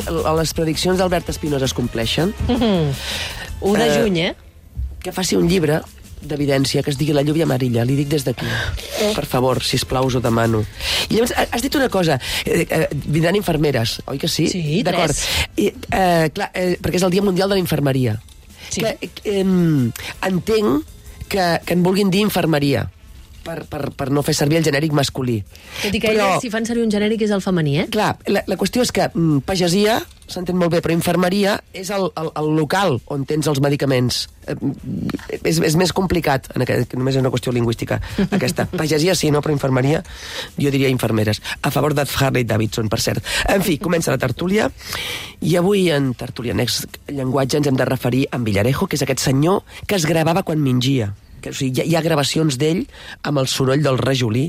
si les prediccions d'Albert Espinosa es compleixen, 1 de Eh, juny, eh? que faci un llibre d'evidència que es digui La lluvia amarilla. Li dic des d'aquí. Per favor, si plau, us ho demano. I llavors, ha- has dit una cosa. Eh, eh, vindran infermeres, oi que sí? Sí, D'acord. tres. I, eh, clar, eh, perquè és el Dia Mundial de la Infermeria. Sí. Que, eh, entenc que, que en vulguin dir infermeria per, per, per no fer servir el genèric masculí. Tot i que elles, si fan servir un genèric, és el femení, eh? Clar, la, la qüestió és que mm, pagesia s'entén molt bé, però infermeria és el, el, el local on tens els medicaments. Eh, mm, és, és més complicat, en aquest, que només és una qüestió lingüística, aquesta. Pagesia sí, no? però infermeria, jo diria infermeres. A favor de Harley Davidson, per cert. En fi, comença la tertúlia, i avui en Tertulianex Llenguatge ens hem de referir a en Villarejo, que és aquest senyor que es gravava quan mingia que, o sigui, hi, ha, hi ha gravacions d'ell amb el soroll del rajolí,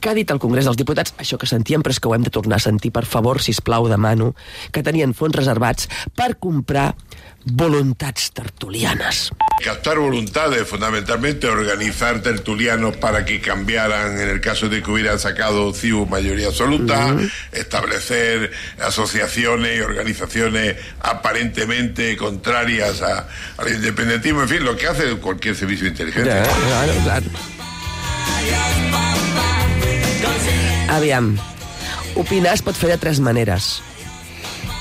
que ha dit al Congrés dels Diputats, això que sentíem, però és que ho hem de tornar a sentir, per favor, si plau demano, que tenien fons reservats per comprar voluntats tertulianes. Captar voluntades, fundamentalmente organizar tertulianos para que cambiaran en el caso de que hubieran sacado CIU mayoría absoluta, establecer asociaciones y organizaciones aparentemente contrarias a- al independentismo, en fin, lo que hace cualquier servicio de inteligencia. claro, claro. Aviam, opinar es pot fer de tres maneres.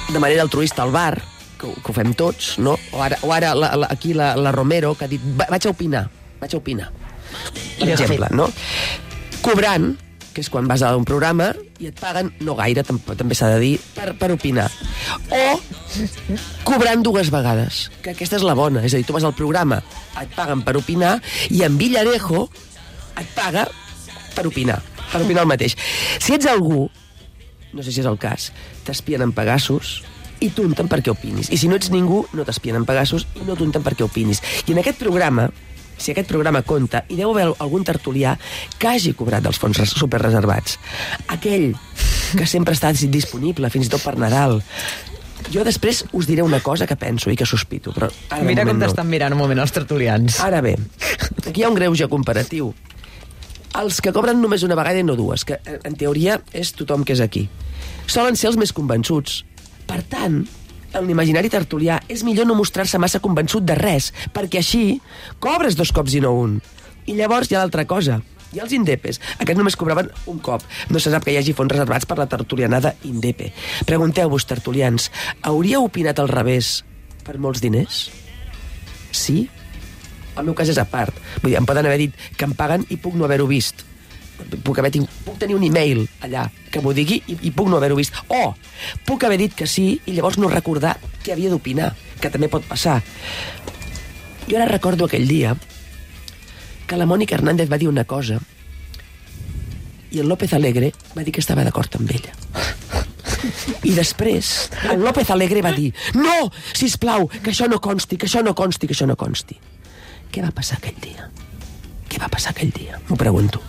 De manera altruista al bar, que, que ho fem tots, no? O ara, o ara la, la, aquí la, la Romero, que ha dit, "Va- vaig a opinar, vaig a opinar. Per I exemple, no? Cobrant, que és quan vas a un programa i et paguen, no gaire, tam també s'ha de dir, per, per opinar. O cobrant dues vegades, que aquesta és la bona. És a dir, tu vas al programa, et paguen per opinar, i en Villarejo et paga per opinar, per opinar el mateix. Si ets algú, no sé si és el cas, t'espien en Pegasus i t'unten perquè opinis. I si no ets ningú, no t'espien en Pegasus i no t'unten perquè opinis. I en aquest programa, si aquest programa compta, hi deu haver algun tertulià que hagi cobrat dels fons res- superreservats. Aquell que sempre està disponible, fins i tot per Nadal. Jo després us diré una cosa que penso i que sospito, però ara Mira com moment no. t'estan mirant un moment els tertulians. Ara bé, aquí hi ha un greuge comparatiu. Els que cobren només una vegada i no dues, que eh, en teoria és tothom que és aquí, solen ser els més convençuts. Per tant, en l'imaginari tertulià és millor no mostrar-se massa convençut de res, perquè així cobres dos cops i no un. I llavors hi ha l'altra cosa, i els indepes. Aquests només cobraven un cop. No se sap que hi hagi fons reservats per la tertulianada indepe. Pregunteu-vos, tertulians, hauríeu opinat al revés per molts diners? Sí? El meu cas és a part. Vull dir, em poden haver dit que em paguen i puc no haver-ho vist. Puc, haver, puc tenir un e-mail allà que m'ho digui i, i puc no haver-ho vist. O puc haver dit que sí i llavors no recordar que havia d'opinar, que també pot passar. Jo ara recordo aquell dia que la Mònica Hernández va dir una cosa i el López Alegre va dir que estava d'acord amb ella. I després, el López Alegre va dir no, si plau, que això no consti, que això no consti, que això no consti. Què va passar aquell dia? Què va passar aquell dia? M'ho pregunto.